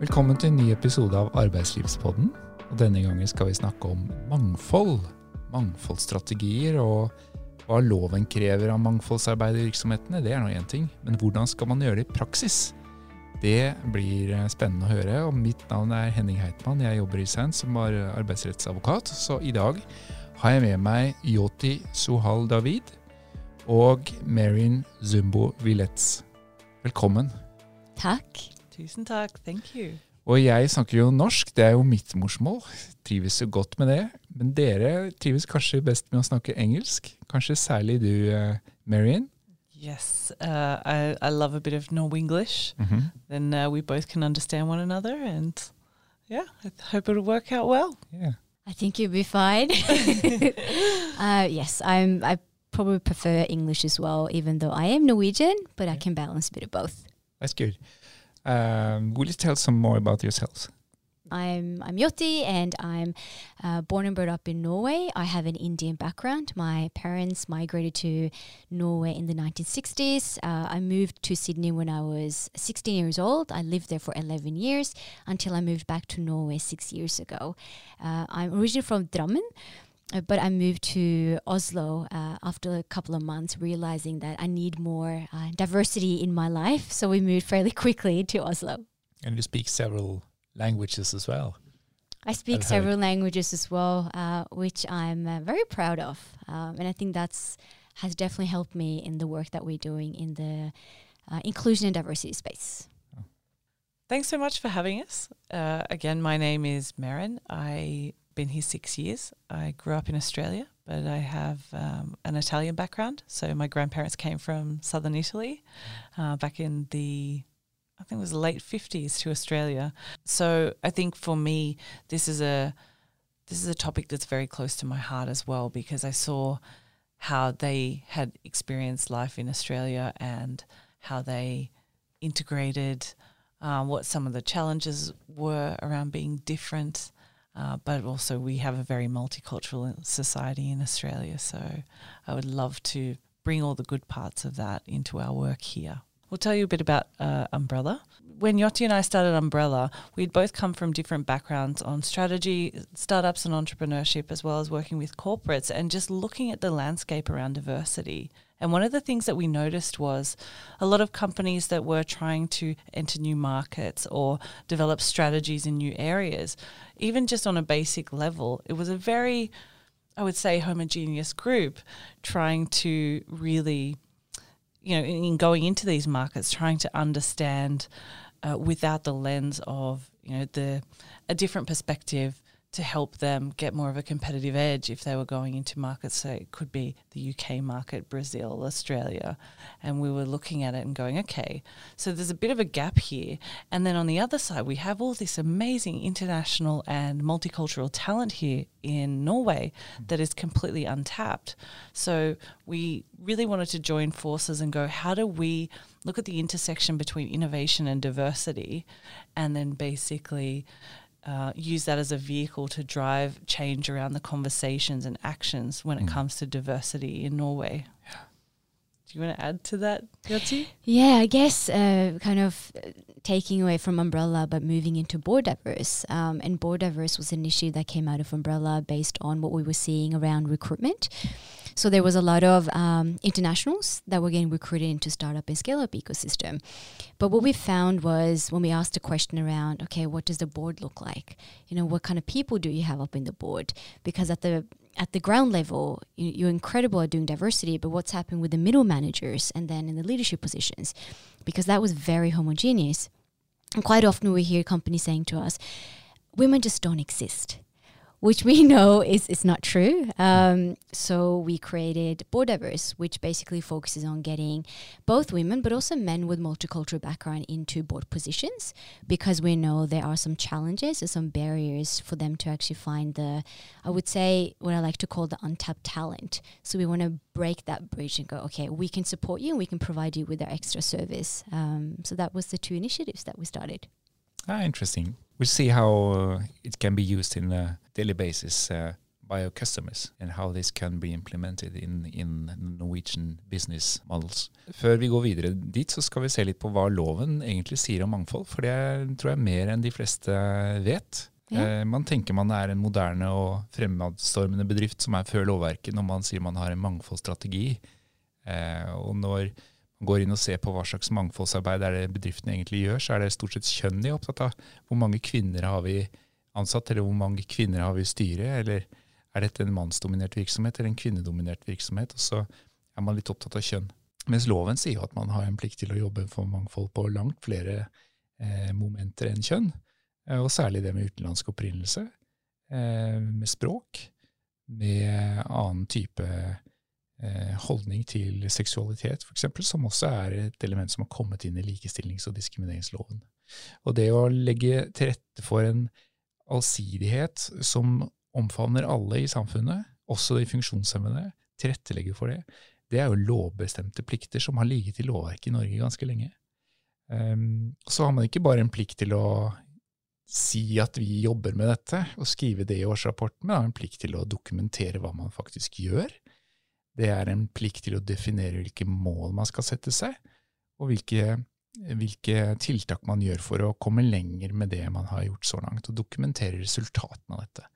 Velkommen til en ny episode av Arbeidslivspodden. Og denne gangen skal vi snakke om mangfold. Mangfoldsstrategier og hva loven krever av mangfoldsarbeid i virksomhetene, det er nå én ting. Men hvordan skal man gjøre det i praksis? Det blir eh, spennende å høre. og Mitt navn er Henning Heitmann. Jeg jobber i SAND som var arbeidsrettsadvokat. Så i dag har jeg med meg Yoti Sohal David og Marin Zumbo Villets. Velkommen. Takk. Tusen takk. Thank you. Og jeg snakker jo norsk, det er jo mitt morsmål. Trives jo godt med det. Men dere trives kanskje best med å snakke engelsk? Kanskje særlig du, uh, Marion? Yes, uh, I, I love a bit of Norwenglish. Mm -hmm. Then uh, we both can understand one another, and yeah, I hope it'll work out well. Yeah, I think you'll be fine. uh, yes, I'm. I probably prefer English as well, even though I am Norwegian, but yeah. I can balance a bit of both. That's good. Um, will you tell some more about yourselves? I'm I'm Jyoti and I'm uh, born and brought up in Norway. I have an Indian background. My parents migrated to Norway in the 1960s. Uh, I moved to Sydney when I was 16 years old. I lived there for 11 years until I moved back to Norway six years ago. Uh, I'm originally from Drammen. But I moved to Oslo uh, after a couple of months, realizing that I need more uh, diversity in my life. So we moved fairly quickly to Oslo. And you speak several languages as well. I speak several languages as well, uh, which I'm uh, very proud of, um, and I think that's has definitely helped me in the work that we're doing in the uh, inclusion and diversity space. Thanks so much for having us. Uh, again, my name is Meryn. I've been here six years. I grew up in Australia, but I have um, an Italian background. So my grandparents came from southern Italy uh, back in the I think it was late 50s to Australia. So I think for me, this is a this is a topic that's very close to my heart as well because I saw how they had experienced life in Australia and how they integrated um, what some of the challenges were around being different. Uh, but also, we have a very multicultural society in Australia. So I would love to bring all the good parts of that into our work here. We'll tell you a bit about uh, Umbrella. When Jyoti and I started Umbrella, we'd both come from different backgrounds on strategy, startups, and entrepreneurship, as well as working with corporates and just looking at the landscape around diversity. And one of the things that we noticed was a lot of companies that were trying to enter new markets or develop strategies in new areas, even just on a basic level, it was a very, I would say, homogeneous group trying to really you know, in, going into these markets, trying to understand uh, without the lens of you know the a different perspective to help them get more of a competitive edge if they were going into markets. So it could be the UK market, Brazil, Australia. And we were looking at it and going, okay, so there's a bit of a gap here. And then on the other side, we have all this amazing international and multicultural talent here in Norway that is completely untapped. So we really wanted to join forces and go, how do we look at the intersection between innovation and diversity and then basically uh, use that as a vehicle to drive change around the conversations and actions when it mm. comes to diversity in Norway. Yeah. Do you want to add to that, Jyoti? Yeah, I guess uh, kind of uh, taking away from Umbrella but moving into Board Diverse. Um, and Board Diverse was an issue that came out of Umbrella based on what we were seeing around recruitment. So there was a lot of um, internationals that were getting recruited into startup and scale up ecosystem. But what we found was when we asked a question around, okay, what does the board look like? You know, what kind of people do you have up in the board? Because at the at the ground level, you, are incredible at doing diversity, but what's happened with the middle managers and then in the leadership positions? Because that was very homogeneous. And quite often we hear companies saying to us, women just don't exist which we know is, is not true. Um, so we created Board Diverse, which basically focuses on getting both women but also men with multicultural background into board positions because we know there are some challenges and some barriers for them to actually find the, I would say, what I like to call the untapped talent. So we want to break that bridge and go, okay, we can support you and we can provide you with our extra service. Um, so that was the two initiatives that we started. Ah, interesting. We'll see how uh, it can be used in a daily basis. Uh, by our customers and how this can be implemented in, in Norwegian business models. Før vi går videre dit, så skal vi se litt på hva loven egentlig sier om mangfold. For det tror jeg er mer enn de fleste vet. Ja. Eh, man tenker man er en moderne og fremadstormende bedrift som er før lovverket når man sier man har en mangfoldsstrategi. Eh, og når går inn og ser på hva slags mangfoldsarbeid er det bedriftene egentlig gjør, så er det stort sett kjønn de er opptatt av. Hvor mange kvinner har vi ansatt, eller hvor mange kvinner har vi i styret? eller er dette en mannsdominert virksomhet eller en kvinnedominert virksomhet? Og så er man litt opptatt av kjønn. Mens loven sier jo at man har en plikt til å jobbe for mangfold på langt flere eh, momenter enn kjønn. Eh, og særlig det med utenlandsk opprinnelse, eh, med språk, med annen type eh, holdning til seksualitet, f.eks., som også er et element som har kommet inn i likestillings- og diskrimineringsloven. Og det å legge til rette for en allsidighet som omfavner alle i samfunnet, også de funksjonshemmede, tilrettelegge for det, det er jo lovbestemte plikter som har ligget i lovverket i Norge ganske lenge. Um, så har man ikke bare en plikt til å si at vi jobber med dette, og skrive det i årsrapporten, men har en plikt til å dokumentere hva man faktisk gjør. Det er en plikt til å definere hvilke mål man skal sette seg, og hvilke hvilke tiltak man gjør for å komme lenger med det man har gjort så langt, og dokumentere resultatene av dette.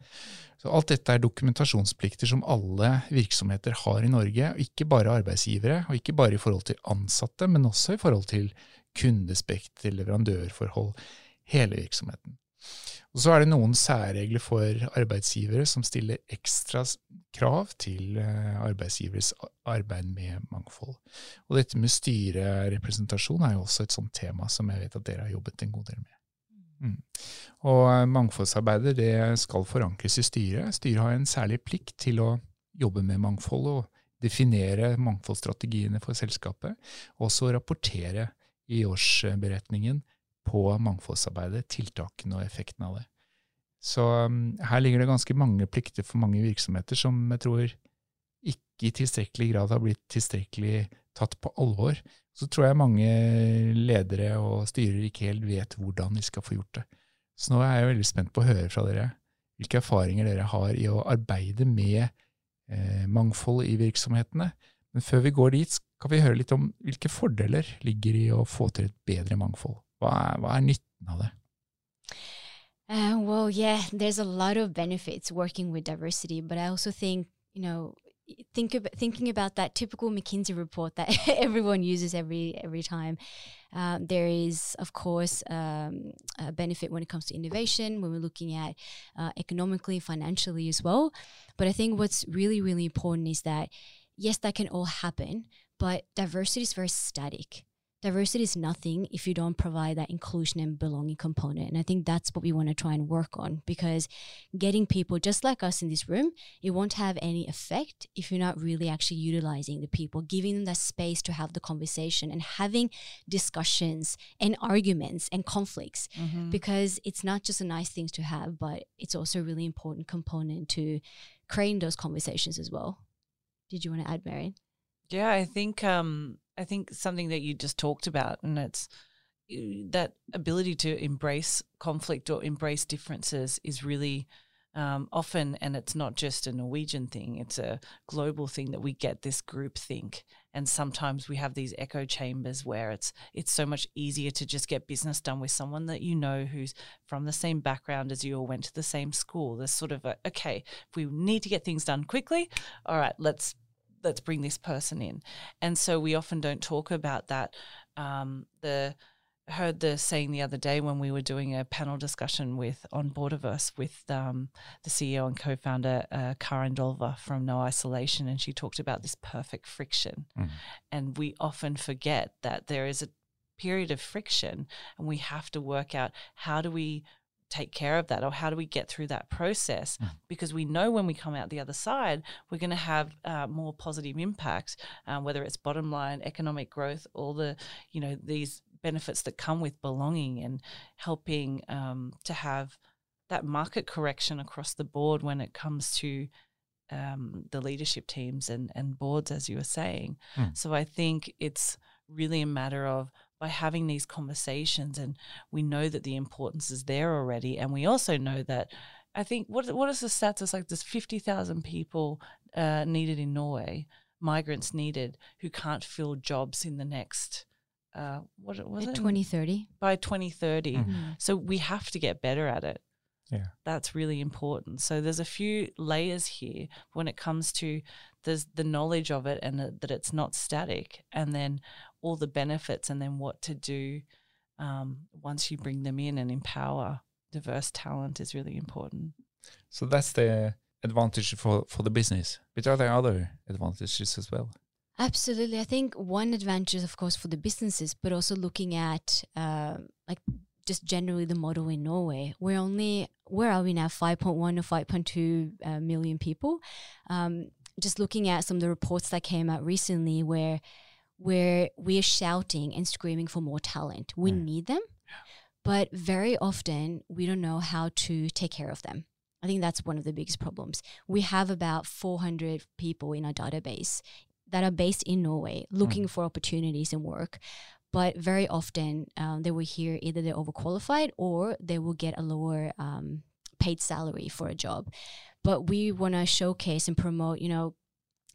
Så Alt dette er dokumentasjonsplikter som alle virksomheter har i Norge, og ikke bare arbeidsgivere, og ikke bare i forhold til ansatte, men også i forhold til kundespekter, leverandørforhold, hele virksomheten. Og så er det noen særregler for arbeidsgivere som stiller ekstra krav til eh, arbeidsgiveres arbeid med mangfold. Og dette med styrerepresentasjon er jo også et sånt tema som jeg vet at dere har jobbet en god del med. Mm. Og eh, mangfoldsarbeidet det skal forankres i styret. Styret har en særlig plikt til å jobbe med mangfold og definere mangfoldsstrategiene for selskapet, og så rapportere i årsberetningen på mangfoldsarbeidet, tiltakene og effekten av det. Så um, her ligger det ganske mange plikter for mange virksomheter som jeg tror ikke i tilstrekkelig grad har blitt tilstrekkelig tatt på alvor. Så tror jeg mange ledere og styrer ikke helt vet hvordan de skal få gjort det. Så nå er jeg veldig spent på å høre fra dere hvilke erfaringer dere har i å arbeide med eh, mangfold i virksomhetene. Men før vi går dit, skal vi høre litt om hvilke fordeler ligger i å få til et bedre mangfold. Hva er, hva er nytten av det? Uh, well, yeah, there's a lot of benefits working with diversity, but I also think, you know, think about thinking about that typical McKinsey report that everyone uses every every time. Um, there is, of course, um, a benefit when it comes to innovation when we're looking at uh, economically, financially as well. But I think what's really, really important is that yes, that can all happen, but diversity is very static diversity is nothing if you don't provide that inclusion and belonging component. And I think that's what we want to try and work on because getting people just like us in this room, it won't have any effect if you're not really actually utilizing the people, giving them that space to have the conversation and having discussions and arguments and conflicts mm-hmm. because it's not just a nice thing to have, but it's also a really important component to creating those conversations as well. Did you want to add, Meryn? Yeah, I think um, I think something that you just talked about, and it's that ability to embrace conflict or embrace differences is really um, often, and it's not just a Norwegian thing, it's a global thing that we get this group think. And sometimes we have these echo chambers where it's it's so much easier to just get business done with someone that you know who's from the same background as you or went to the same school. There's sort of a okay, if we need to get things done quickly, all right, let's let's bring this person in. And so we often don't talk about that. Um, the heard the saying the other day when we were doing a panel discussion with on board of us with um, the CEO and co-founder uh, Karen Dolva from No Isolation, and she talked about this perfect friction. Mm. And we often forget that there is a period of friction, and we have to work out how do we take care of that or how do we get through that process mm. because we know when we come out the other side we're going to have uh, more positive impact um, whether it's bottom line economic growth all the you know these benefits that come with belonging and helping um, to have that market correction across the board when it comes to um, the leadership teams and, and boards, as you were saying. Mm. So I think it's really a matter of by having these conversations and we know that the importance is there already and we also know that I think what what is the stats? It's like there's fifty thousand people uh, needed in Norway, migrants needed who can't fill jobs in the next. Uh, what was it? 2030. By 2030. Mhm. So we have to get better at it. Yeah. That's really important. So there's a few layers here when it comes to there's the knowledge of it and that that it's not static, and then all the benefits, and then what to do um, once you bring them in and empower diverse talent is really important. So that's the advantage for, for the business. But are there other advantages as well? Absolutely. I think one advantage, of course, for the businesses, but also looking at uh, like just generally the model in Norway. We're only, where are we now? 5.1 or 5.2 uh, million people. Um, just looking at some of the reports that came out recently where where we're shouting and screaming for more talent. We Mm. need them, but very often we don't know how to take care of them. I think that's one of the biggest problems. We have about 400 people in our database that are based in Norway looking for opportunities and work. But very often um, they will hear either they're overqualified or they will get a lower um, paid salary for a job. But we want to showcase and promote, you know,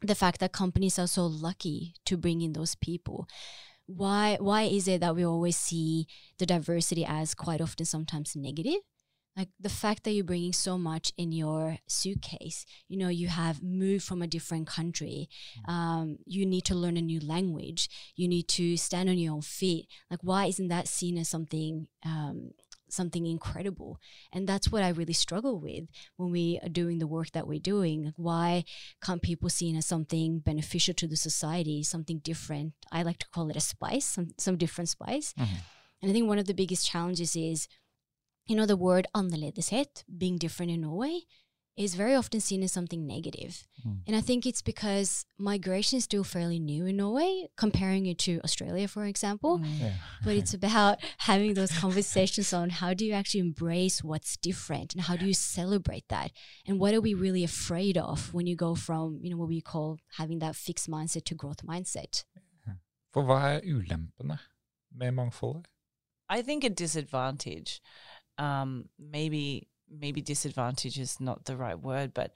the fact that companies are so lucky to bring in those people. Why why is it that we always see the diversity as quite often sometimes negative? Like the fact that you're bringing so much in your suitcase, you know, you have moved from a different country, um, you need to learn a new language, you need to stand on your own feet. Like, why isn't that seen as something um, something incredible? And that's what I really struggle with when we are doing the work that we're doing. Why can't people see it as something beneficial to the society, something different? I like to call it a spice, some some different spice. Mhm. And I think one of the biggest challenges is, you know, the word annerledeshet, being different in Norway, is very often seen as something negative. Mm. And I think it's because migration is still fairly new in Norway, comparing it to Australia, for example. Mm. Yeah. But it's about having those conversations on how do you actually embrace what's different and how do you celebrate that? And what are we really afraid of when you go from, you know, what we call having that fixed mindset to growth mindset? For hva er ulempene med mangfoldet? I think a disadvantage, um, maybe maybe disadvantage is not the right word, but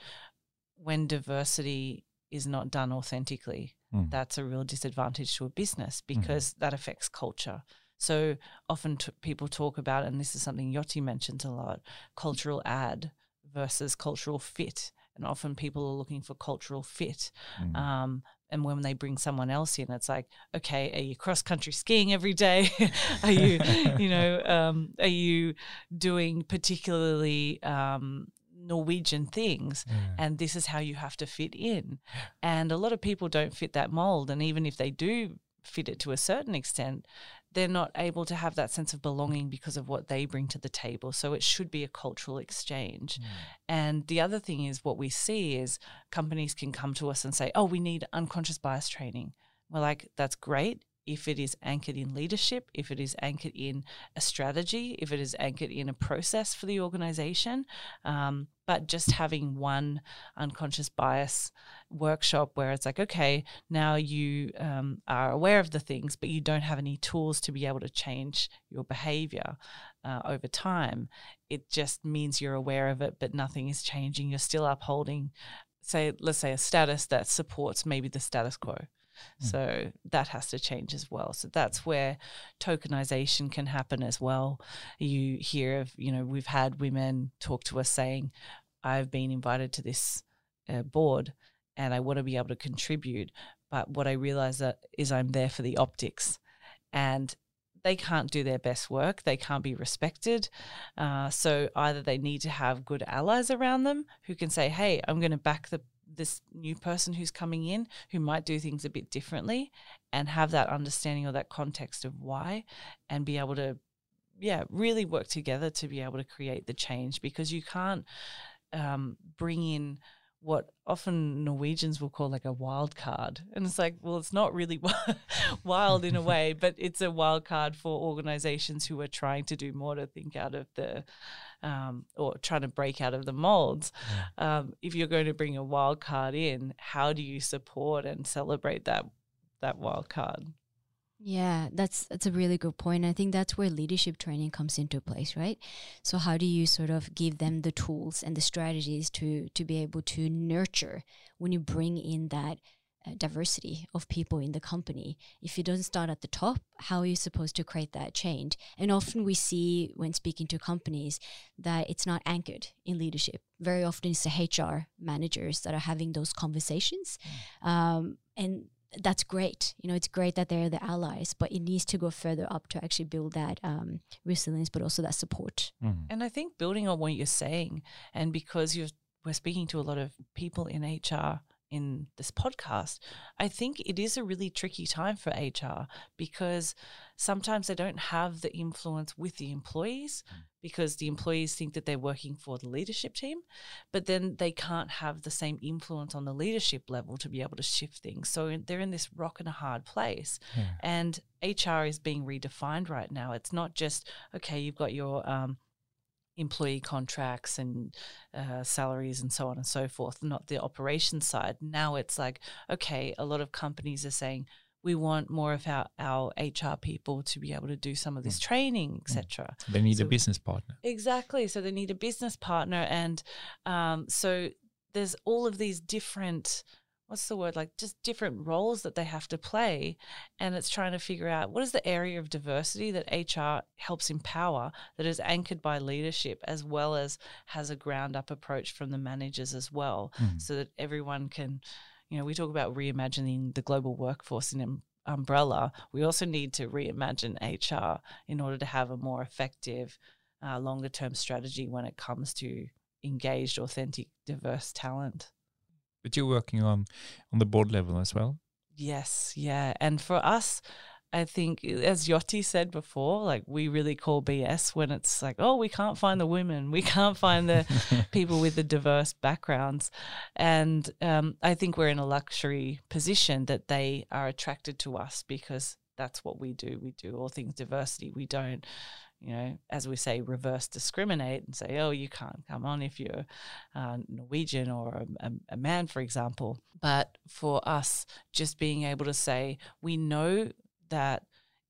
when diversity is not done authentically, Mm. that's a real disadvantage to a business because that affects culture. So often t- people talk about, and this is something Jyoti mentions a lot, cultural add versus cultural fit. And often people are looking for cultural fit. Mm. Um, and when they bring someone else in, it's like, okay, are you cross country skiing every day? are you, you know, um, are you doing particularly um, Norwegian things? Yeah. And this is how you have to fit in. And a lot of people don't fit that mold. And even if they do fit it to a certain extent, they're not able to have that sense of belonging because of what they bring to the table. So it should be a cultural exchange. Hmm. And the other thing is what we see is companies can come to us and say, oh, we need unconscious bias training. We're like, that's great if it is anchored in leadership, if it is anchored in a strategy, if it is anchored in a process for the organization. Um, but just having one unconscious bias workshop where it's like, okay, now you um, are aware of the things, but you don't have any tools to be able to change your behavior uh, over time. It just means you're aware of it, but nothing is changing. You're still upholding, say, let's say, a status that supports maybe the status quo. So that has to change as well. So that's where tokenization can happen as well. You hear of, you know, we've had women talk to us saying, I've been invited to this uh, board and I want to be able to contribute. But what I realize that is I'm there for the optics and they can't do their best work. They can't be respected. Uh, so either they need to have good allies around them who can say, "Hey, I'm going to back the this new person who's coming in who might do things a bit differently," and have that understanding or that context of why, and be able to, yeah, really work together to be able to create the change because you can't um, bring in what often Norwegians will call like a wild card. And it's like, well, it's not really wild in a way, but it's a wild card for organizations who are trying to do more to think out of the, um, or trying to break out of the molds. Um, if you're going to bring a wild card in, how do you support and celebrate that, that wild card? Yeah, that's that's a really good point. I think that's where leadership training comes into place, right? So how do you sort of give them the tools and the strategies to to be able to nurture when you bring in that diversity of people in the company. If you don't start at the top, how are you supposed to create that change? And often we see when speaking to companies that it's not anchored in leadership. Very often it's the HR managers that are having those conversations. Mm. Um, and that's great. You know, it's great that they're the allies, but it needs to go further up to actually build that um, resilience, but also that support. Mm. And I think building on what you're saying, and because you're we're speaking to a lot of people in HR in this podcast, I think it is a really tricky time for HR because sometimes they don't have the influence with the employees mm. because the employees think that they're working for the leadership team, but then they can't have the same influence on the leadership level to be able to shift things. So they're in this rock and a hard place. Yeah. And HR is being redefined right now. It's not just, okay, you've got your um, employee contracts and uh, salaries and so on and so forth, not the operations side. Now it's like, okay, a lot of companies are saying, we want more of our, our HR people to be able to do some of this mm. training, etc. Mm. They need so, a business partner. Exactly. So they need a business partner. And um, so there's all of these different what's the word like just different roles that they have to play and it's trying to figure out what is the area of diversity that HR helps empower that is anchored by leadership as well as has a ground up approach from the managers as well mm. so that everyone can you know we talk about reimagining the global workforce in an umbrella we also need to reimagine HR in order to have a more effective uh, longer term strategy when it comes to engaged authentic diverse talent but you're working on on the board level as well. Yes, yeah, and for us. I think, as Jyoti said before, like we really call BS when it's like, oh, we can't find the women, we can't find the people with the diverse backgrounds, and um, I think we're in a luxury position that they are attracted to us because that's what we do. We do all things diversity. We don't you know, as we say, reverse discriminate and say, oh, you can't come on if you're uh, Norwegian or a, a, man, for example. But for us, just being able to say, we know that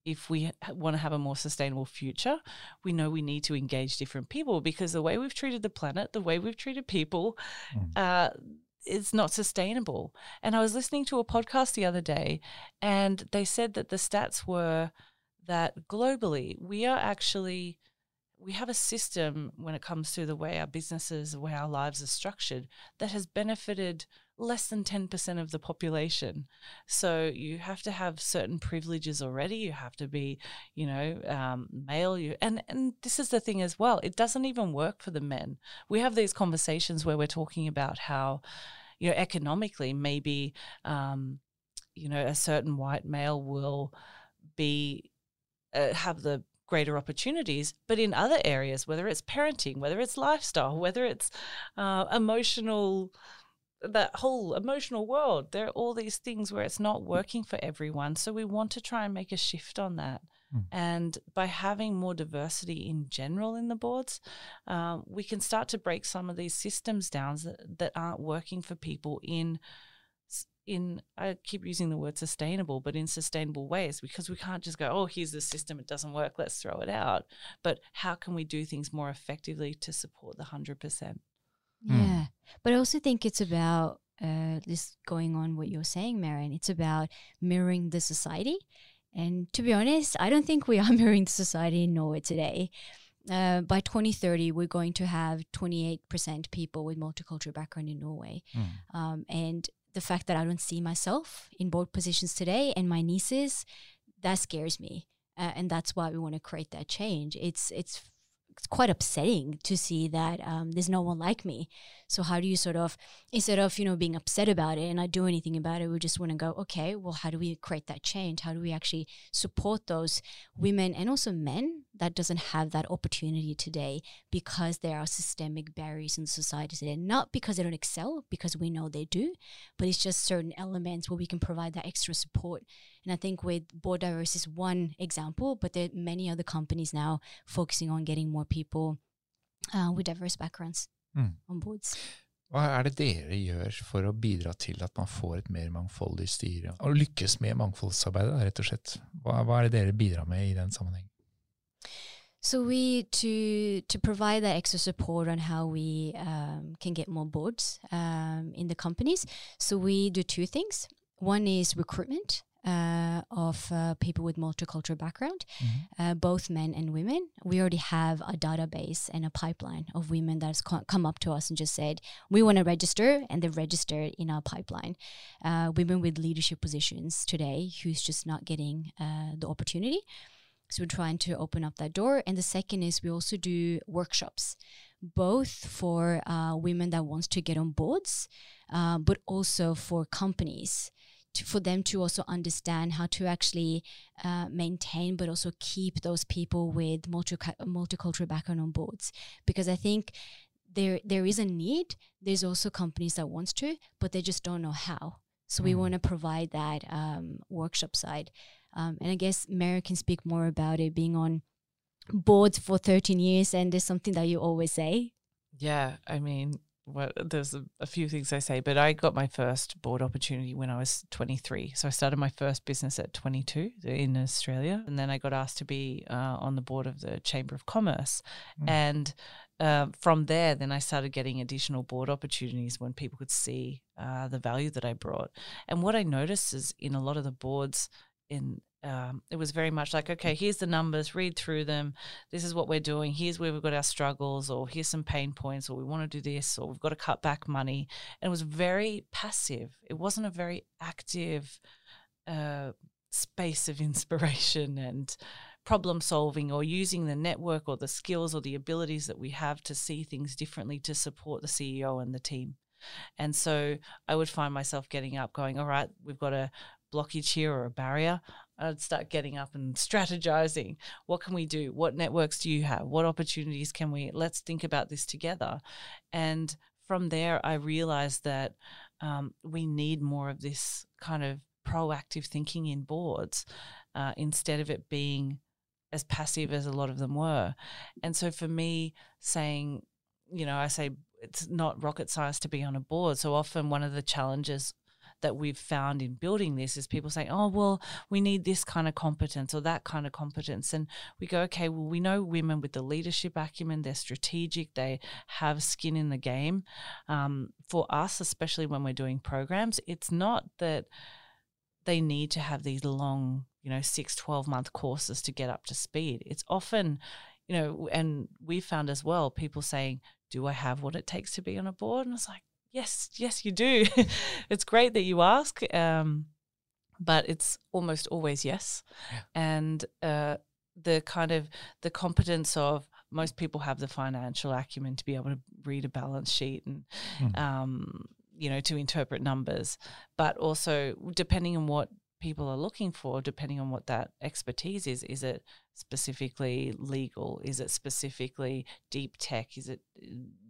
if we want to have a more sustainable future, we know we need to engage different people because the way we've treated the planet, the way we've treated people, mm. uh, it's not sustainable. And I was listening to a podcast the other day, and they said that the stats were that globally we are actually we have a system when it comes to the way our businesses, the way our lives are structured, that has benefited less than 10% of the population. So you have to have certain privileges already. You have to be, you know, um, male. You, and, and this is the thing as well. It doesn't even work for the men. We have these conversations where we're talking about how, you know, economically, maybe, um, you know, a certain white male will be uh, have the greater opportunities, but in other areas, whether it's parenting, whether it's lifestyle, whether it's uh, emotional, that whole emotional world, there are all these things where it's not working for everyone. So we want to try and make a shift on that. Mm. And by having more diversity in general in the boards, um, we can start to break some of these systems down that, that aren't working for people in in I keep using the word sustainable, but in sustainable ways because we can't just go, oh, here's the system, it doesn't work, let's throw it out. But how can we do things more effectively to support the hundred percent? Yeah, mm. but I also think it's about uh, this going on what you're saying, Meryn. It's about mirroring the society, and to be honest, I don't think we are mirroring the society in Norway today. Uh, by 2030, we're going to have 28% people with multicultural background in Norway. Mm. Um, and the fact that I don't see myself in board positions today and my nieces, that scares me. Uh, and that's why we want to create that change. It's it's it's quite upsetting to see that um, there's no one like me. So how do you sort of instead of you know being upset about it and not do anything about it, we just want to go okay. Well, how do we create that change? How do we actually support those women and also men that doesn't have that opportunity today because there are systemic barriers in society today. Not because they don't excel, because we know they do, but it's just certain elements where we can provide that extra support. And I think with Board Diverse is one example, but there are many other companies now focusing on getting more people uh, with diverse backgrounds mm. on boards. Hva er det dere gjør for å bidra til at man får et mer mangfoldig styre? Og lykkes med mangfoldsarbeidet, rett og slett. Hva, hva er det dere bidrar med i den sammenheng? So we to to provide that extra support on how we um, can get more boards um, in the companies. So we do two things. One is recruitment uh, of uh, people with multicultural background, Mm-hmm. uh, both men and women. We already have a database and a pipeline of women that's co- come up to us and just said we want to register, and they've registered in our pipeline. Uh, women with leadership positions today who's just not getting uh, the opportunity. So we're trying to open up that door. And the second is we also do workshops, both for uh, women that wants to get on boards, uh, but also for companies. To, for them to also understand how to actually uh, maintain but also keep those people with multi- multicultural background on boards because i think there there is a need there's also companies that wants to but they just don't know how so we Mm. want to provide that um, workshop side um, and I guess Mary can speak more about it being on boards for 13 years and there's something that you always say. Yeah, I mean, well, there's a, a few things I say, but I got my first board opportunity when I was 23. So I started my first business at 22 in Australia, and then I got asked to be uh, on the board of the Chamber of Commerce, Mm. and uh, from there, then I started getting additional board opportunities when people could see uh, the value that I brought. And what I noticed is in a lot of the boards, in um, it was very much like, okay, here's the numbers, read through them. This is what we're doing. Here's where we've got our struggles, or here's some pain points, or we want to do this, or we've got to cut back money. And it was very passive. It wasn't a very active uh, space of inspiration and problem solving or using the network or the skills or the abilities that we have to see things differently to support the CEO and the team. And so I would find myself getting up, going, All right, we've got a blockage here or a barrier. I'd start getting up and strategizing. What can we do? What networks do you have? What opportunities can we? Let's think about this together. And from there, I realized that um, we need more of this kind of proactive thinking in boards uh, instead of it being as passive as a lot of them were. And so for me, saying, you know, I say it's not rocket science to be on a board. So often one of the challenges that we've found in building this is people saying, oh, well, we need this kind of competence or that kind of competence. And we go, okay, well, we know women with the leadership acumen, they're strategic, they have skin in the game. Um, for us, especially when we're doing programs, it's not that they need to have these long, you know, six, 12 month courses to get up to speed. It's often, you know, and we found as well people saying, do I have what it takes to be on a board? And it's like, yes, yes, you do. it's great that you ask. Um, but it's almost always yes. Yeah. And uh, the kind of the competence of most people have the financial acumen to be able to read a balance sheet and Mm. um, you know to interpret numbers, but also depending on what people are looking for, depending on what that expertise is, is it specifically legal? Is it specifically deep tech? Is it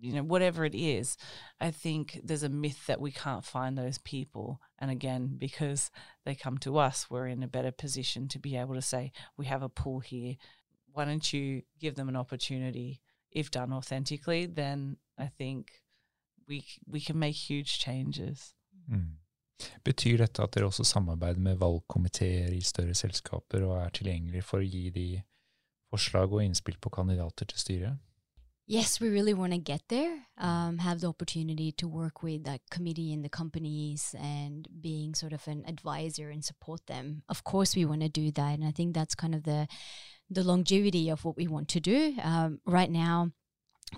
you know whatever it is? I think there's a myth that we can't find those people, and again because they come to us, we're in a better position to be able to say we have a pool here. Why don't you give them an opportunity? If done authentically, then I think we we can make huge changes. Mm. Betyr dette at dere også samarbeider med valgkomiteer i større selskaper og er tilgjengelig for å gi de forslag og innspill på kandidater til styret? Yes, we really want to get there, um, have the opportunity to work with that committee in the companies and being sort of an advisor and support them. Of course, we want to do that. And I think that's kind of the, the longevity of what we want to do. Um, right now,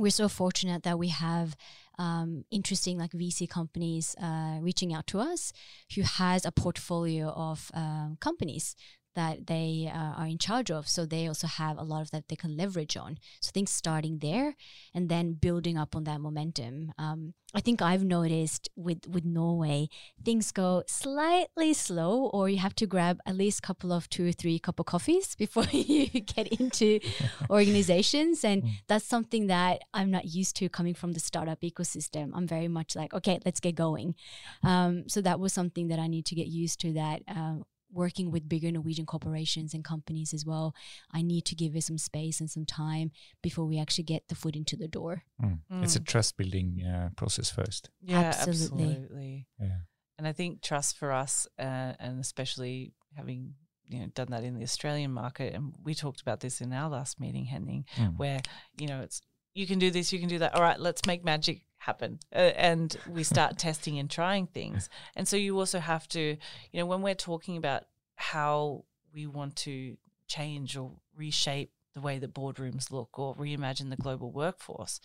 we're so fortunate that we have um, interesting like VC companies uh, reaching out to us who has a portfolio of um, companies that they uh, are in charge of. So they also have a lot of that they can leverage on. So things starting there and then building up on that momentum. Um, I think I've noticed with with Norway, things go slightly slow, or you have to grab at least a couple of two or three cup of coffees before you get into organizations, and Mm. that's something that I'm not used to coming from the startup ecosystem. I'm very much like, okay, let's get going. Um, so that was something that I need to get used to. That um, working with bigger Norwegian corporations and companies as well, I need to give it some space and some time before we actually get the foot into the door. Mm. It's a trust building uh, process first. Yeah, Absolutely. absolutely. Yeah. And I think trust for us, uh, and especially having you know done that in the Australian market, and we talked about this in our last meeting, Henning, Mm. where you know it's you can do this, you can do that. All right, let's make magic happen, uh, and we start testing and trying things. And so you also have to, you know, when we're talking about how we want to change or reshape the way that boardrooms look or reimagine the global workforce,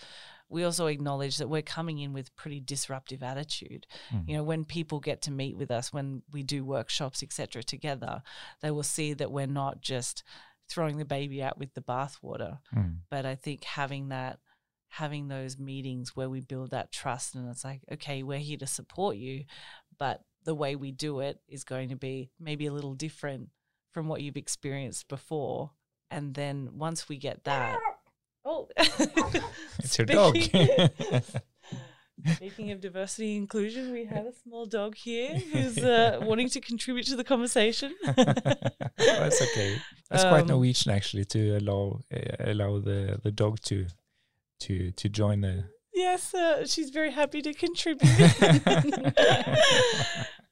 we also acknowledge that we're coming in with pretty disruptive attitude. Mm. You know, when people get to meet with us, when we do workshops, etc., together, they will see that we're not just throwing the baby out with the bathwater. Mm. But I think having that, having those meetings where we build that trust, and it's like, okay, we're here to support you, but the way we do it is going to be maybe a little different from what you've experienced before. And then once we get that, oh, It's your dog. Speaking of diversity and inclusion, we have a small dog here who's uh, wanting to contribute to the conversation. That's okay. That's quite Um, Norwegian actually to allow uh, allow the, the dog to to to join the. yes, uh, she's very happy to contribute.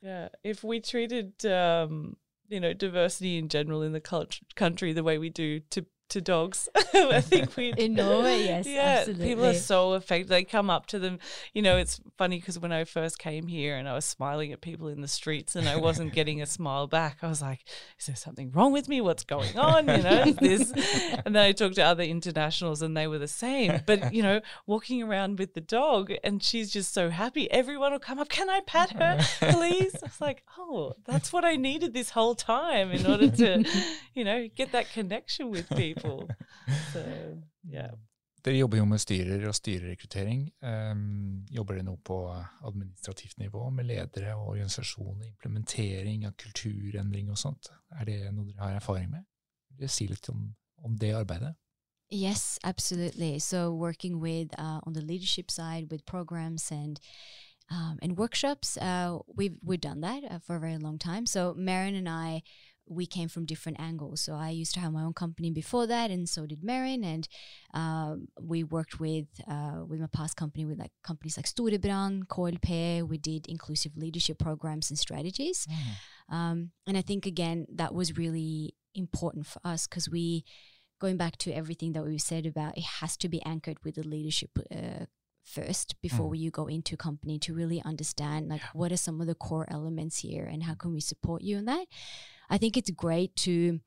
yeah, if we treated um, you know diversity in general in the cult- country the way we do to to dogs, I think we In Norway, yes, yeah, people are so affected. They come up to them. You know, it's funny because when I first came here and I was smiling at people in the streets and I wasn't getting a smile back, I was like, "Is there something wrong with me? What's going on?" You know, this. And then I talked to other internationals and they were the same. But you know, walking around with the dog and she's just so happy. Everyone will come up. Can I pat her, please? I was like, "Oh, that's what I needed this whole time in order to, you know, get that connection with people." So yeah. Dere jobber jo med styrer og styrerekruttering. Um, jobber dere nå på administrativt nivå med ledere og organisasjoner, implementering av kulturendring og sånt? Er det noe dere har erfaring med? Vil dere si litt om, om det arbeidet? Yes, absolutely. So working with uh, on the leadership side with programs and um, and workshops, uh, we've we've done that uh, for a very long time. So Marin and I, we came from different angles. So I used to have my own company before that, and so did Meryn. And um, we worked with uh, with my past company with like companies like Storebrand, KLP. We did inclusive leadership programs and strategies. Um, and I think again that was really important for us because we, going back to everything that we said about, it has to be anchored with the leadership uh, first before Mm. you go into company to really understand like what are some of the core elements here and how can we support you in that. I think it's great to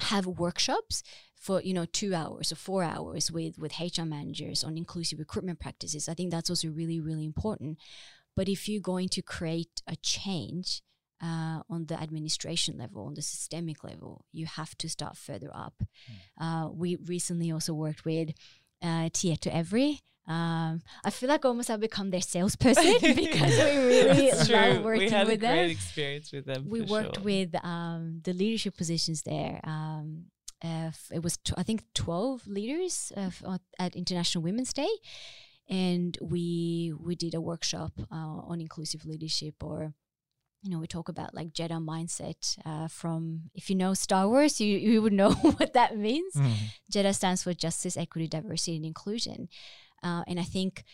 have workshops for you know two hours or four hours with with HR managers on inclusive recruitment practices. I think that's also really really important. But if you're going to create a change uh, on the administration level, on the systemic level, you have to start further up. Uh, we recently also worked with uh, Tietoevry. Um, I feel like almost I've become their salesperson because we really love working we had with a great experience with them. we worked sure. with um, the leadership positions there. Um, uh, it was I think twelve leaders uh, f- at International Women's Day, and we we did a workshop uh, on inclusive leadership or. You know, we talk about like Jedi mindset uh, from, if you know Star Wars, you, you would know what that means. Jedi stands for Justice, Equity, Diversity, and Inclusion. Uh, and I think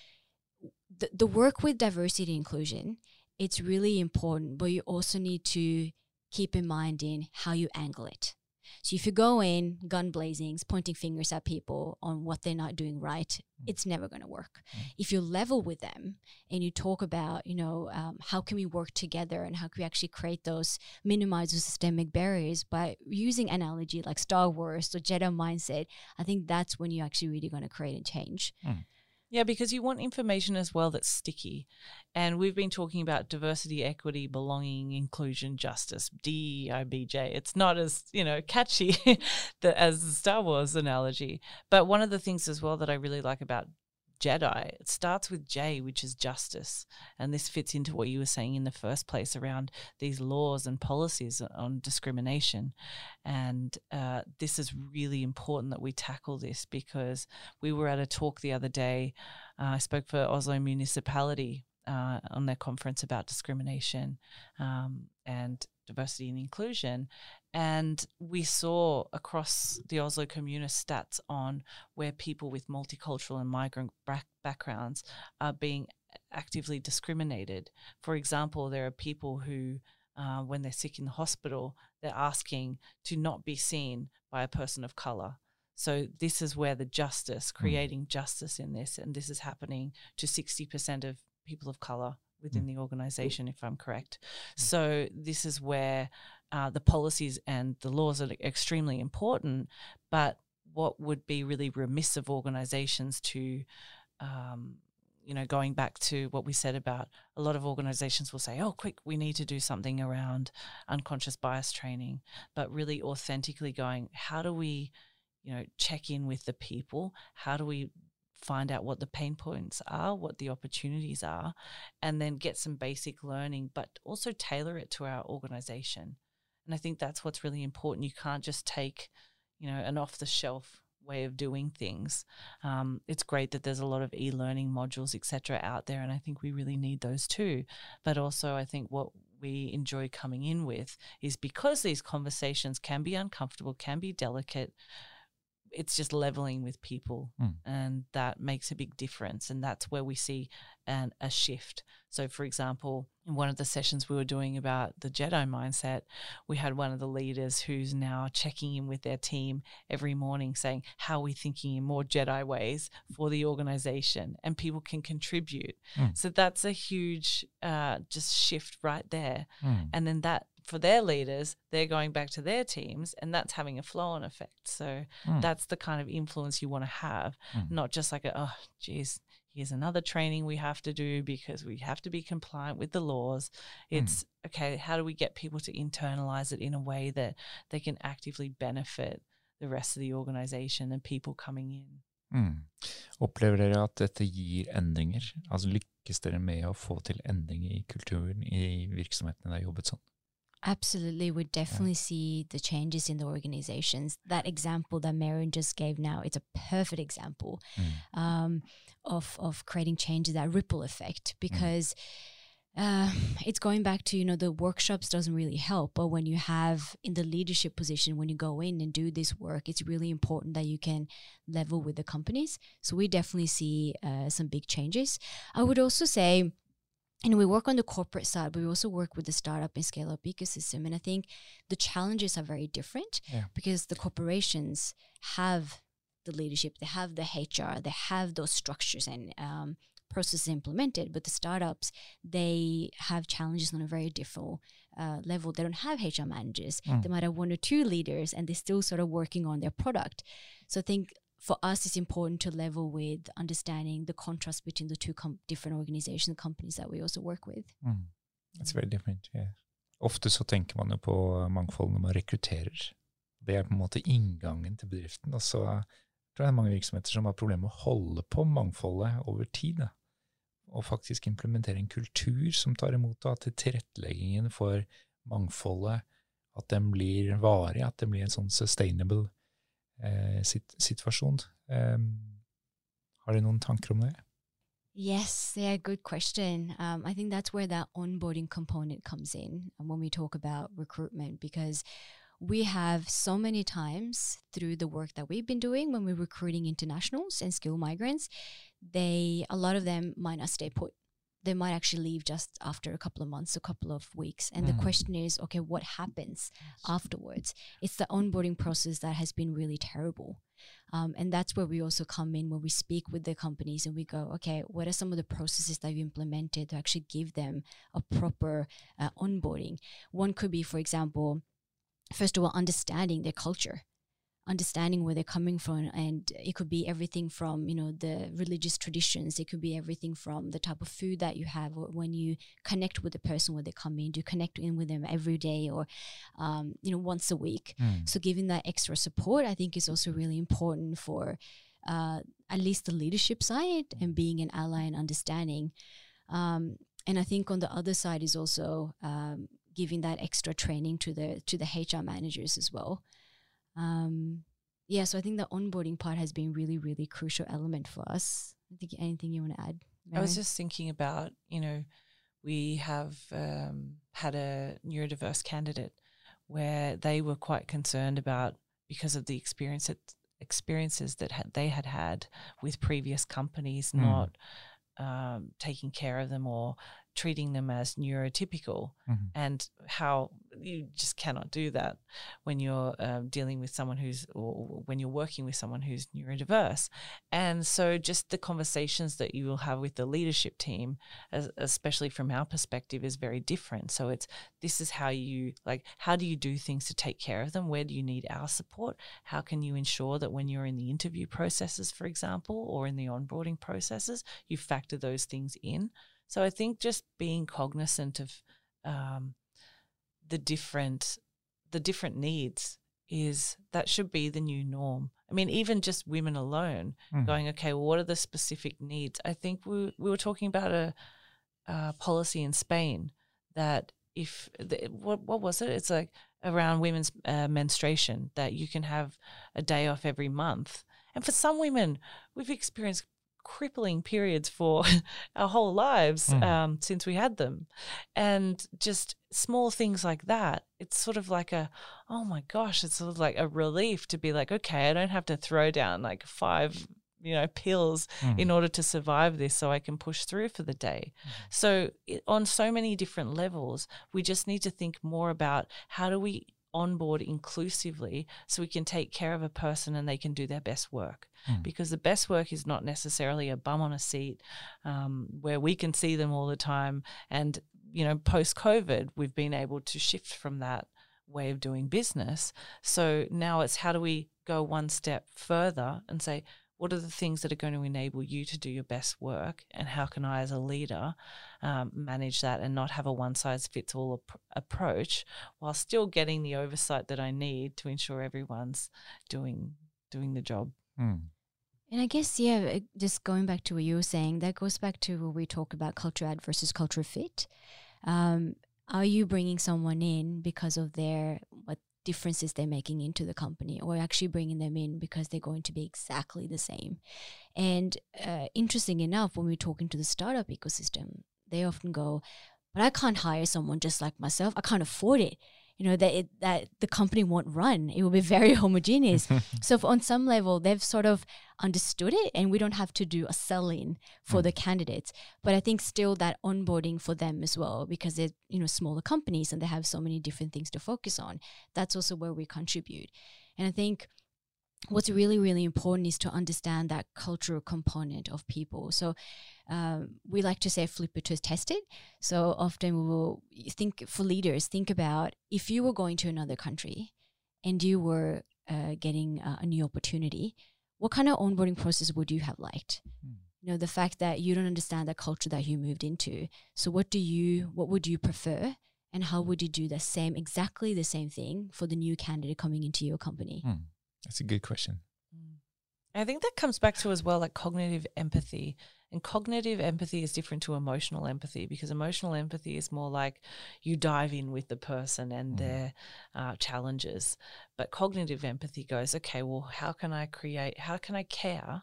the, the work with diversity and inclusion, it's really important, but you also need to keep in mind in how you angle it. So if you go in gun blazings, pointing fingers at people on what they're not doing right, mm. it's never going to work. Mm. If you level with them and you talk about, you know, um, how can we work together and how can we actually create those, minimize those systemic barriers by using analogy like Star Wars or Jedi mindset, I think that's when you're actually really going to create a change. Mm. Yeah, because you want information as well that's sticky. And we've been talking about diversity, equity, belonging, inclusion, justice, DEIBJ. It's not as, you know, catchy as the Star Wars analogy. But one of the things as well that I really like about Jedi, it starts with J, which is justice. And this fits into what you were saying in the first place around these laws and policies on discrimination. And uh, this is really important that we tackle this because we were at a talk the other day. Uh, I spoke for Oslo Municipality uh, on their conference about discrimination. Um, and diversity and inclusion. And we saw across the Oslo Kommune stats on where people with multicultural and migrant back- backgrounds are being actively discriminated. For example, there are people who, uh, when they're sick in the hospital, they're asking to not be seen by a person of color. So this is where the justice, creating justice in this, and this is happening to 60% of people of color within the organization, if I'm correct. So this is where uh, the policies and the laws are extremely important, but what would be really remiss of organizations to um, you know, going back to what we said about a lot of organizations will say, oh, quick, we need to do something around unconscious bias training, but really authentically going, how do we, you know, check in with the people? How do we find out what the pain points are, what the opportunities are, and then get some basic learning, but also tailor it to our organization. And I think that's what's really important. You can't just take, you know, an off the shelf way of doing things. Um, it's great that there's a lot of e-learning modules, etc., out there, and I think we really need those too. But also, I think what we enjoy coming in with is because these conversations can be uncomfortable, can be delicate. It's just leveling with people, Mm. and that makes a big difference. And that's where we see an, a shift. So, for example, in one of the sessions we were doing about the Jedi mindset, we had one of the leaders who's now checking in with their team every morning saying, How are we thinking in more Jedi ways for the organization? And people can contribute. Mm. So that's a huge uh, just shift right there. Mm. And then that for their leaders, they're going back to their teams, and that's having a flow on effect. So Mm. that's the kind of influence you want to have, Mm. not just like, a, oh, geez, here's another training we have to do because we have to be compliant with the laws. It's okay, how do we get people to internalize it in a way that they can actively benefit the rest of the organization and people coming in? Mm. Opplever dere at dette gir endringer? Altså Lykkes dere med å få til endring i kulturen i virksomhetene der jobbet sånn? Absolutely, we definitely see the changes in the organizations. That example that Meryn just gave now, it's a perfect example Mm. um, of of creating changes, that ripple effect, because uh, it's going back to you know the workshops doesn't really help, but when you have in the leadership position, when you go in and do this work, it's really important that you can level with the companies. So we definitely see uh, some big changes. I would also say and we work on the corporate side, but we also work with the startup and scale up ecosystem. And I think the challenges are very different Yeah. because the corporations have the leadership, they have the HR, they have those structures and um, processes implemented. But the startups, they have challenges on a very different uh, level. They don't have HR managers. Mm. They might have one or two leaders, and they're still sort of working on their product. So I think for us, it's important to level with understanding the contrast between the two different organizations and companies that we also work with. Mm. It's very different. Yeah. Ofte så tenker man jo på mangfold når man rekrutterer. Det er på en måte inngangen til bedriften. Og så tror jeg det er mange virksomheter som har problemer med å holde på mangfoldet over tid. Da. Og faktisk implementere en kultur som tar imot, det, at tilretteleggingen for mangfoldet at den blir varig, at det blir en sånn sustainable eh, sit situasjon. Um, har dere noen tanker om det? Yes, yeah, good question. Um, I think that's where that onboarding component comes in when we talk about recruitment because we have so many times through the work that we've been doing when we're recruiting internationals and skilled migrants, they a lot of them might not stay put. They might actually leave just after a couple of months, a couple of weeks. And Mm. the question is, okay, what happens afterwards? It's the onboarding process that has been really terrible. Um, and that's where we also come in when we speak with the companies and we go, okay, what are some of the processes that you implemented to actually give them a proper uh, onboarding? One could be, for example, first of all, understanding their culture, understanding where they're coming from. And it could be everything from, you know, the religious traditions, it could be everything from the type of food that you have, or when you connect with the person where they come in, do you connect in with them every day or, um, you know, once a week? Mm. So giving that extra support, I think, is also really important for uh, at least the leadership side and being an ally and understanding. Um, and I think on the other side is also um, giving that extra training to the to the HR managers as well. Um, yeah, so I think the onboarding part has been really, really crucial element for us. I think anything you want to add? I was just thinking about, you know, we have um, had a neurodiverse candidate where they were quite concerned about because of the experience that, experiences that had, they had had with previous companies Mm. not um, taking care of them or treating them as neurotypical Mhm. and how you just cannot do that when you're um, dealing with someone who's or when you're working with someone who's neurodiverse. And so just the conversations that you will have with the leadership team as, especially from our perspective is very different. So it's this is how you like how do you do things to take care of them? Where do you need our support? How can you ensure that when you're in the interview processes for example or in the onboarding processes you factor those things in so I think just being cognizant of um, the different the different needs is that should be the new norm. I mean, even just women alone Mhm. going, okay, well, what are the specific needs? I think we we were talking about a, a policy in Spain that if the, what what was it? It's like around women's uh, menstruation that you can have a day off every month, and for some women, we've experienced crippling periods for our whole lives Mm. um, since we had them. And just small things like that, it's sort of like a, oh my gosh, it's sort of like a relief to be like, okay, I don't have to throw down like five, you know, pills Mhm. in order to survive this so I can push through for the day. So, it, on so many different levels, we just need to think more about how do we onboard inclusively so we can take care of a person and they can do their best work. Mm. Because the best work is not necessarily a bum on a seat um, where we can see them all the time. And, you know, post COVID, we've been able to shift from that way of doing business. So now it's how do we go one step further and say, what are the things that are going to enable you to do your best work and how can i as a leader um, manage that and not have a one size fits all ap- approach while still getting the oversight that i need to ensure everyone's doing doing the job Mm. And I guess, yeah, uh, just going back to what you were saying, that goes back to what we talk about culture add versus culture fit. Um, are you bringing someone in because of their what differences they're making into the company, or actually bringing them in because they're going to be exactly the same? And uh, interesting enough, when we're talking to the startup ecosystem, they often go, "But I can't hire someone just like myself. I can't afford it." You know that it, that the company won't run. It will be very homogeneous. So on some level they've sort of understood it and we don't have to do a sell-in for the mm. candidates. But I think still that onboarding for them as well, because they're, you know, smaller companies and they have so many different things to focus on. That's also where we contribute. And I think what's really, really important is to understand that cultural component of people. So um, we like to say flip it to test it. So often we will think for leaders, think about if you were going to another country and you were uh, getting uh, a new opportunity, what kind of onboarding process would you have liked? Hmm. You know, the fact that you don't understand the culture that you moved into. So what do you, what would you prefer? And how would you do the same, exactly the same thing for the new candidate coming into your company? Hmm. That's a good question. I think that comes back to as well like cognitive empathy. And cognitive empathy is different to emotional empathy because emotional empathy is more like you dive in with the person and Mhm. their uh, challenges. But cognitive empathy goes, okay, well, how can I create, how can I care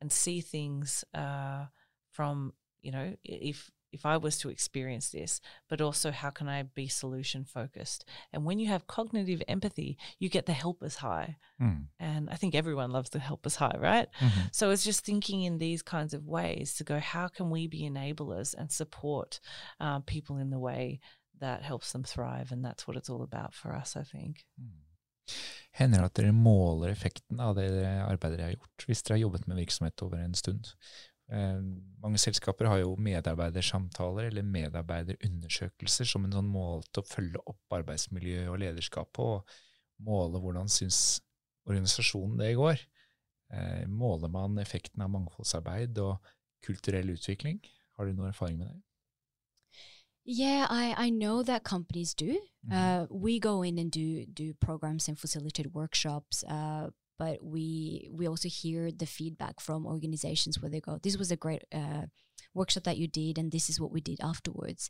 and see things uh, from, you know, if if I was to experience this, but also how can I be solution focused? And when you have cognitive empathy, you get the helpers high. Hmm. And I think everyone loves the helpers high, right? Mhm. So it's just thinking in these kinds of ways to go, how can we be enablers and support uh, people in the way that helps them thrive? And that's what it's all about for us, I think. Hender det at dere måler effekten av det arbeidet dere har gjort, hvis dere har jobbet med virksomhet over en stund? Eh, mange selskaper har jo medarbeidersamtaler eller medarbeiderundersøkelser som en sånn måte å følge opp arbeidsmiljø og lederskap på, og måle hvordan syns organisasjonen det går. Eh, måler man effekten av mangfoldsarbeid og kulturell utvikling? Har du noe erfaring med det? Yeah, I, I know that companies do. Mhm. Uh, we go in and do do programs and facilitate workshops. Uh, but we we also hear the feedback from organizations where they go, "This was a great uh, workshop that you did, and this is what we did afterwards."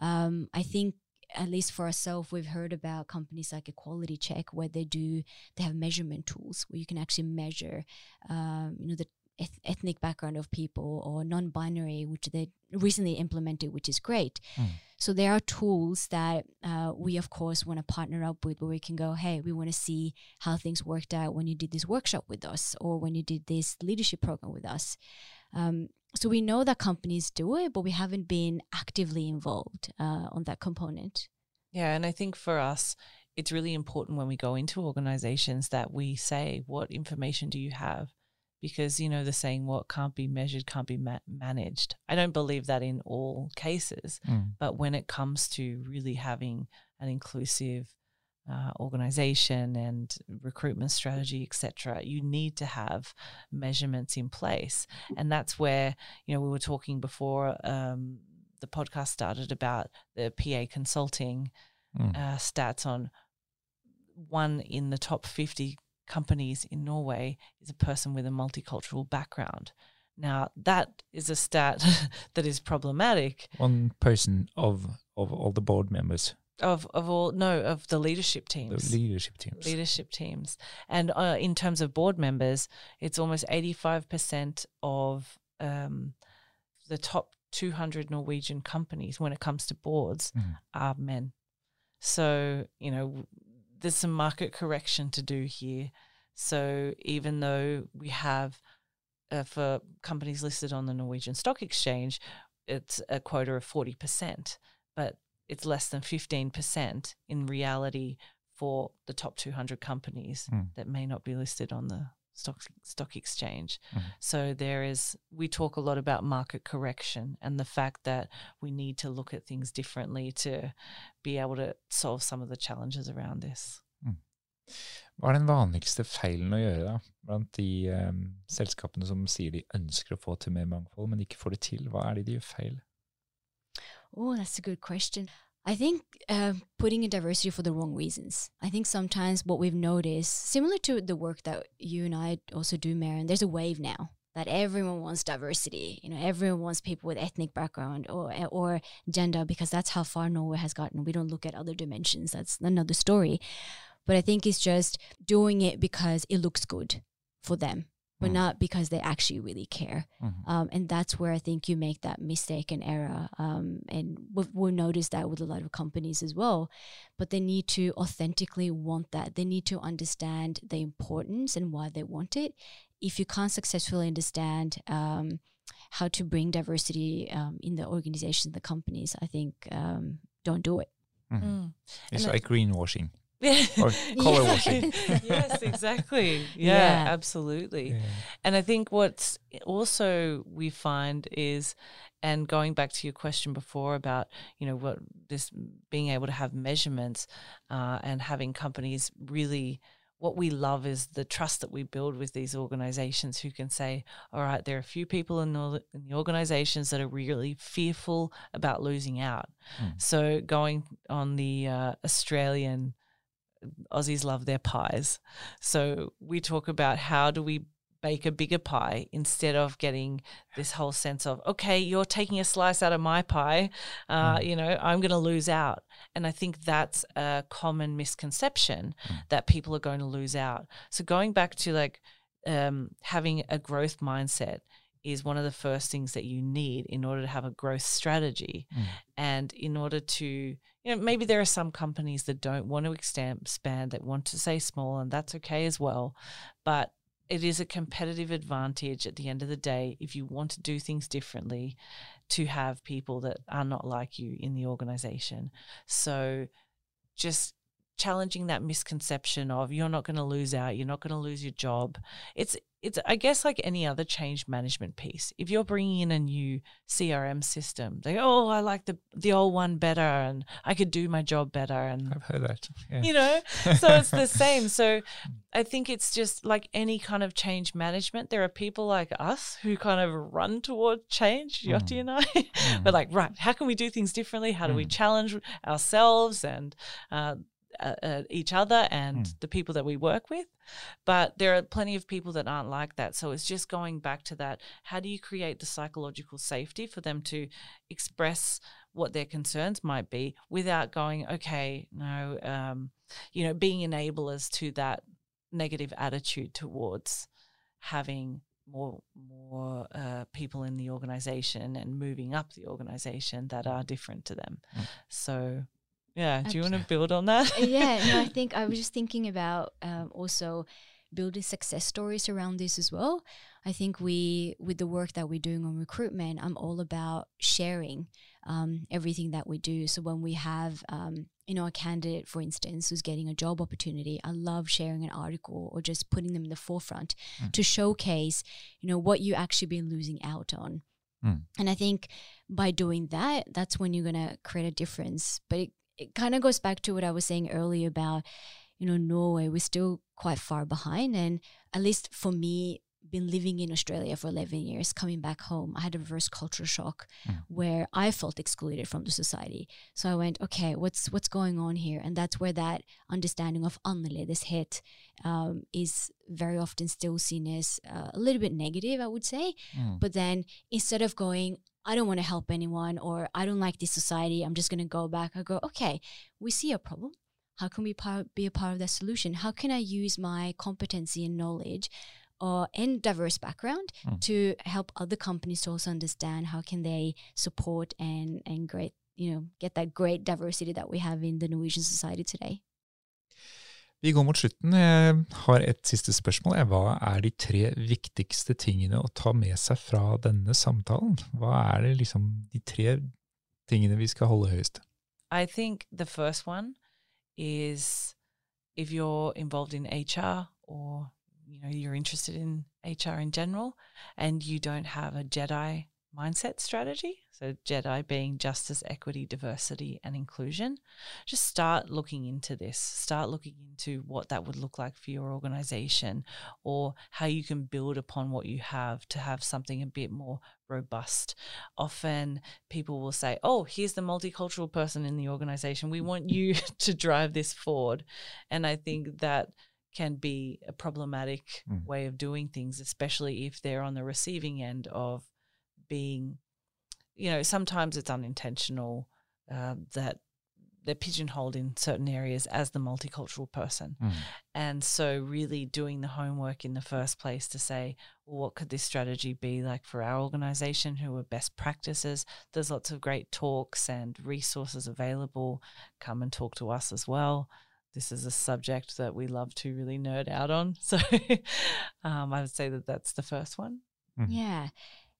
Um, I think at least for ourselves, we've heard about companies like Equality Check where they do they have measurement tools where you can actually measure, um, you know, the eth- ethnic background of people or non-binary, which they recently implemented, which is great. Mm. So there are tools that uh, we, of course, want to partner up with, where we can go, hey, we want to see how things worked out when you did this workshop with us, or when you did this leadership program with us. Um, so we know that companies do it, but we haven't been actively involved uh, on that component. Yeah, and I think for us, it's really important when we go into organizations that we say, what information do you have? Because, you know, the saying, what can't be measured can't be ma- managed. I don't believe that in all cases, Mm. but when it comes to really having an inclusive uh, organization and recruitment strategy, etc., you need to have measurements in place, and that's where you know we were talking before um, the podcast started about the PA consulting Mm. uh, stats on one in the top 50 companies in Norway is a person with a multicultural background. Now, that is a stat that is problematic One person of of all the board members, of, of all, no, of the leadership the teams. leadership teams. leadership teams. And uh, in terms of board members, it's almost 85% of um, the top 200 Norwegian companies when it comes to boards Mhm. are men. So, you know, there's some market correction to do here. So, even though we have uh, for companies listed on the Norwegian Stock Exchange, it's a quota of 40%, but it's less than 15% in reality for the top 200 companies Mm. that may not be listed on the stock stock exchange. Mhm. So there is we talk a lot about market correction and the fact that we need to look at things differently to be able to solve some of the challenges around this. Hva er den vanligste feilen å gjøre da, blant de em, selskapene som sier de ønsker å få til mer mangfold, men ikke får det til? Hva er det de gjør feil? Oh, that's a good question. I think uh, putting in diversity for the wrong reasons. I think sometimes what we've noticed, similar to the work that you and I also do, Meryn, there's a wave now that everyone wants diversity. You know, everyone wants people with ethnic background or or gender because that's how far Norway has gotten. We don't look at other dimensions. That's another story. But I think it's just doing it because it looks good for them, but Mm. not because they actually really care. Mhm. Um, and that's where I think you make that mistake and error. Um, and we've, we'll notice that with a lot of companies as well. But they need to authentically want that. They need to understand the importance and why they want it. If you can't successfully understand um, how to bring diversity um, in the organization, the companies, I think um, don't do it. Mhm. It's And like greenwashing. Yeah. Or color washing. yes, exactly. Yeah, Yeah. absolutely. Yeah. And I think what's also we find is, and going back to your question before about, you know, what this being able to have measurements uh, and having companies really, what we love is the trust that we build with these organizations who can say, all right, there are a few people in the, in the organizations that are really fearful about losing out. Mm. So going on the uh, Australian Aussies love their pies. So we talk about how do we bake a bigger pie instead of getting this whole sense of okay you're taking a slice out of my pie uh, Mm. you know i'm going to lose out and i think that's a common misconception Mm. that people are going to lose out so going back to like um, having a growth mindset is one of the first things that you need in order to have a growth strategy Mm. and in order to you know maybe there are some companies that don't want to expand that want to stay small and that's okay as well. But it is a competitive advantage at the end of the day if you want to do things differently to have people that are not like you in the organization. So just challenging that misconception of you're not going to lose out you're not going to lose your job it's it's i guess like any other change management piece if you're bringing in a new crm system they oh i like the the old one better and i could do my job better and I've heard that. Yeah. you know so it's the same so i think it's just like any kind of change management there are people like us who kind of run toward change Mm. Jyoti and i Mm. we're like right how can we do things differently how do we Mm. challenge ourselves and uh, uh, uh, each other and Mm. the people that we work with but there are plenty of people that aren't like that so it's just going back to that how do you create the psychological safety for them to express what their concerns might be without going okay no um, you know being enablers to that negative attitude towards having more more uh, people in the organization and moving up the organization that are different to them. Mm. So, yeah, do you want to build on that? yeah, no, I think I was just thinking about um, also building success stories around this as well. I think we, with the work that we're doing on recruitment, I'm all about sharing um, everything that we do. So when we have, um, you know, a candidate, for instance, who's getting a job opportunity, I love sharing an article or just putting them in the forefront Mm. to showcase, you know, what you actually been losing out on. Mm. And I think by doing that, that's when you're gonna create a difference. But it, it kind of goes back to what I was saying earlier about, you know, Norway, we're still quite far behind. And at least for me, been living in Australia for 11 years, coming back home, I had a reverse culture shock Mm. where I felt excluded from the society. So I went, okay, what's what's going on here? And that's where that understanding of annerledeshet um, is very often still seen as uh, a little bit negative, I would say. Mm. But then instead of going, I don't want to help anyone or I don't like this society, I'm just going to go back, I go, okay, we see a problem. How can we par- be a part of that solution? How can I use my competency and knowledge or and diverse background Mm. to help other companies to also understand how can they support and and great you know get that great diversity that we have in the Norwegian society today. Vi går mot slutten. Jeg har et siste spørsmål. Hva er de tre viktigste tingene å ta med seg fra denne samtalen? Hva er det liksom de tre tingene vi skal holde høyest? I think the first one is if you're involved in HR or you know you're interested in HR in general and you don't have a Jedi mindset strategy, so Jedi being justice, equity, diversity and inclusion, just start looking into this. Start looking into what that would look like for your organization or how you can build upon what you have to have something a bit more robust. Often people will say, Oh, here's the multicultural person in the organization. We want you to drive this forward. And I think that can be a problematic Mm. way of doing things, especially if they're on the receiving end of being, you know, sometimes it's unintentional uh, that they're pigeonholed in certain areas as the multicultural person. Mm. And so, really doing the homework in the first place to say, well, what could this strategy be like for our organization? Who are best practices? There's lots of great talks and resources available. Come and talk to us as well. This is a subject that we love to really nerd out on. So, um, I would say that that's the first one. Mhm. Yeah.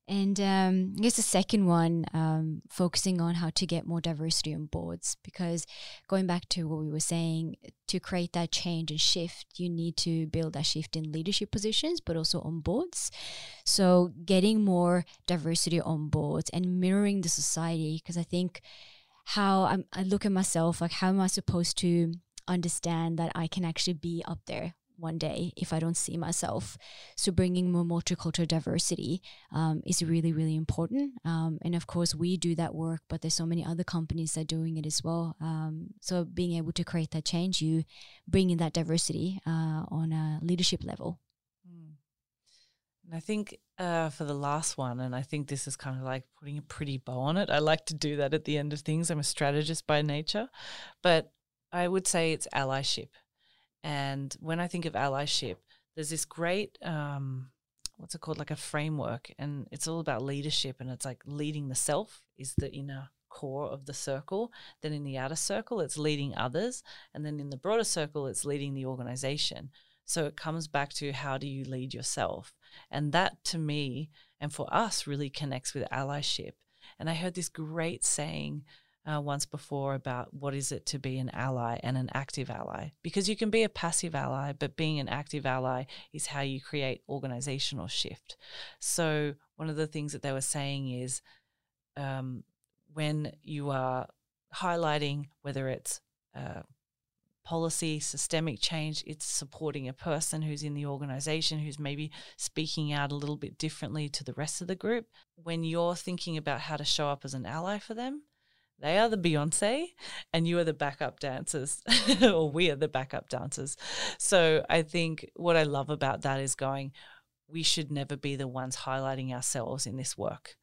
And um, I guess the second one, um, focusing on how to get more diversity on boards, because going back to what we were saying, to create that change and shift, you need to build that shift in leadership positions, but also on boards. So getting more diversity on boards and mirroring the society, because I think how I'm, I look at myself, like how am I supposed to understand that I can actually be up there one day if I don't see myself? So bringing more multicultural diversity um, is really, really important. Um, and of course, we do that work, but there's so many other companies that are doing it as well. Um, so being able to create that change, you bring in that diversity uh, on a leadership level. Mm. And I think uh, for the last one, and I think this is kind of like putting a pretty bow on it. I like to do that at the end of things. I'm a strategist by nature, but I would say it's allyship. And when I think of allyship, there's this great, um, what's it called, like a framework, and it's all about leadership. And it's like leading the self is the inner core of the circle. Then in the outer circle, it's leading others. And then in the broader circle, it's leading the organization. So it comes back to how do you lead yourself? And that to me and for us really connects with allyship. And I heard this great saying uh, once before about what is it to be an ally and an active ally? Because you can be a passive ally, but being an active ally is how you create organizational shift. So one of the things that they were saying is um, when you are highlighting whether it's uh, policy, systemic change, it's supporting a person who's in the organization who's maybe speaking out a little bit differently to the rest of the group. When you're thinking about how to show up as an ally for them, they are the Beyonce and you are the backup dancers, or we are the backup dancers. So I think what I love about that is going, we should never be the ones highlighting ourselves in this work.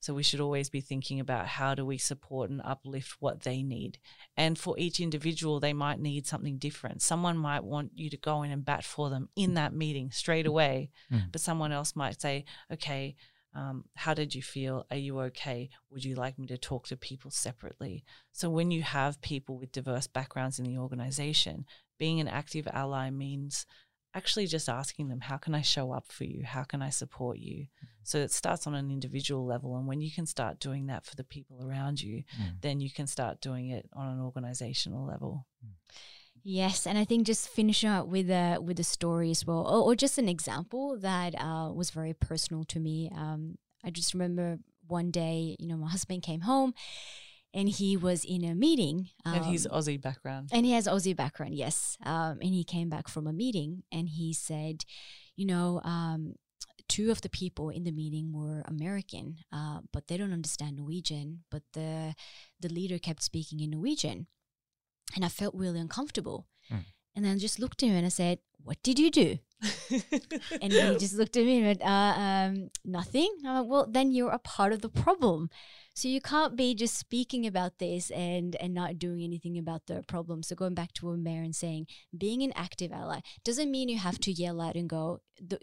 So we should always be thinking about how do we support and uplift what they need. And for each individual, they might need something different. Someone might want you to go in and bat for them in that meeting straight away, Mm. but someone else might say, okay, um, how did you feel? Are you okay? Would you like me to talk to people separately? So, when you have people with diverse backgrounds in the organization, being an active ally means actually just asking them, How can I show up for you? How can I support you? So, it starts on an individual level. And when you can start doing that for the people around you, Mm. then you can start doing it on an organizational level. Yes, and I think just finishing up with a with a story as well, or, or just an example that uh, was very personal to me. Um, I just remember one day, you know, my husband came home, and he was in a meeting, um, and his Aussie background. and he has Aussie background, yes. Um, and he came back from a meeting, and he said, you know, um, two of the people in the meeting were American, uh, but they don't understand Norwegian. But the the leader kept speaking in Norwegian, and I felt really uncomfortable. Mm. And then I just looked at him and I said, "What did you do?" And he just looked at me and went, uh, um, "Nothing." I'm like, "Well, then you're a part of the problem." So you can't be just speaking about this and and not doing anything about the problem. So going back to what and saying, being an active ally doesn't mean you have to yell out and go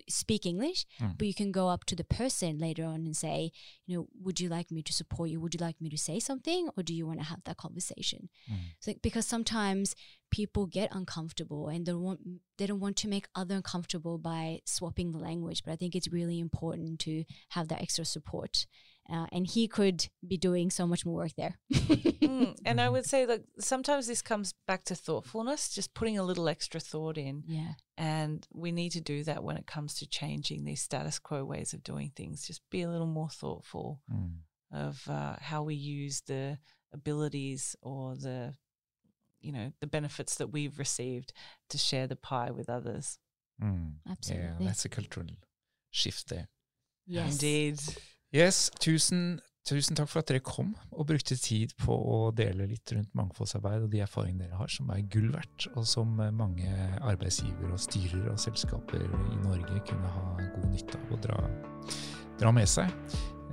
speak English, Mm. but you can go up to the person later on and say, you know, would you like me to support you? Would you like me to say something, or do you want to have that conversation? Mm. So, because sometimes people get uncomfortable and they want they don't want to make other uncomfortable by swapping the language. But I think it's really important to have that extra support. Uh, and he could be doing so much more work there. Mm, and I would say that sometimes this comes back to thoughtfulness, just putting a little extra thought in. yeah. And we need to do that when it comes to changing these status quo ways of doing things. Just be a little more thoughtful Mm. of uh, how we use the abilities or the, you know, the benefits that we've received to share the pie with others. Mm. Yeah, Absolutely. that's a cultural shift there. Yes. Indeed. Yes, tusen, tusen takk for at dere kom og brukte tid på å dele litt rundt mangfoldsarbeid og de erfaringene dere har, som er gull verdt, og som mange arbeidsgivere og styrer og selskaper i Norge kunne ha god nytte av å dra, dra med seg.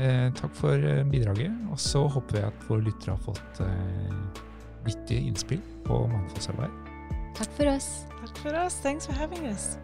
Eh, takk for eh, bidraget, og så håper jeg at våre lyttere har fått eh, nyttige innspill på mangfoldsarbeid. Takk for oss. Takk for oss. Thanks for having us.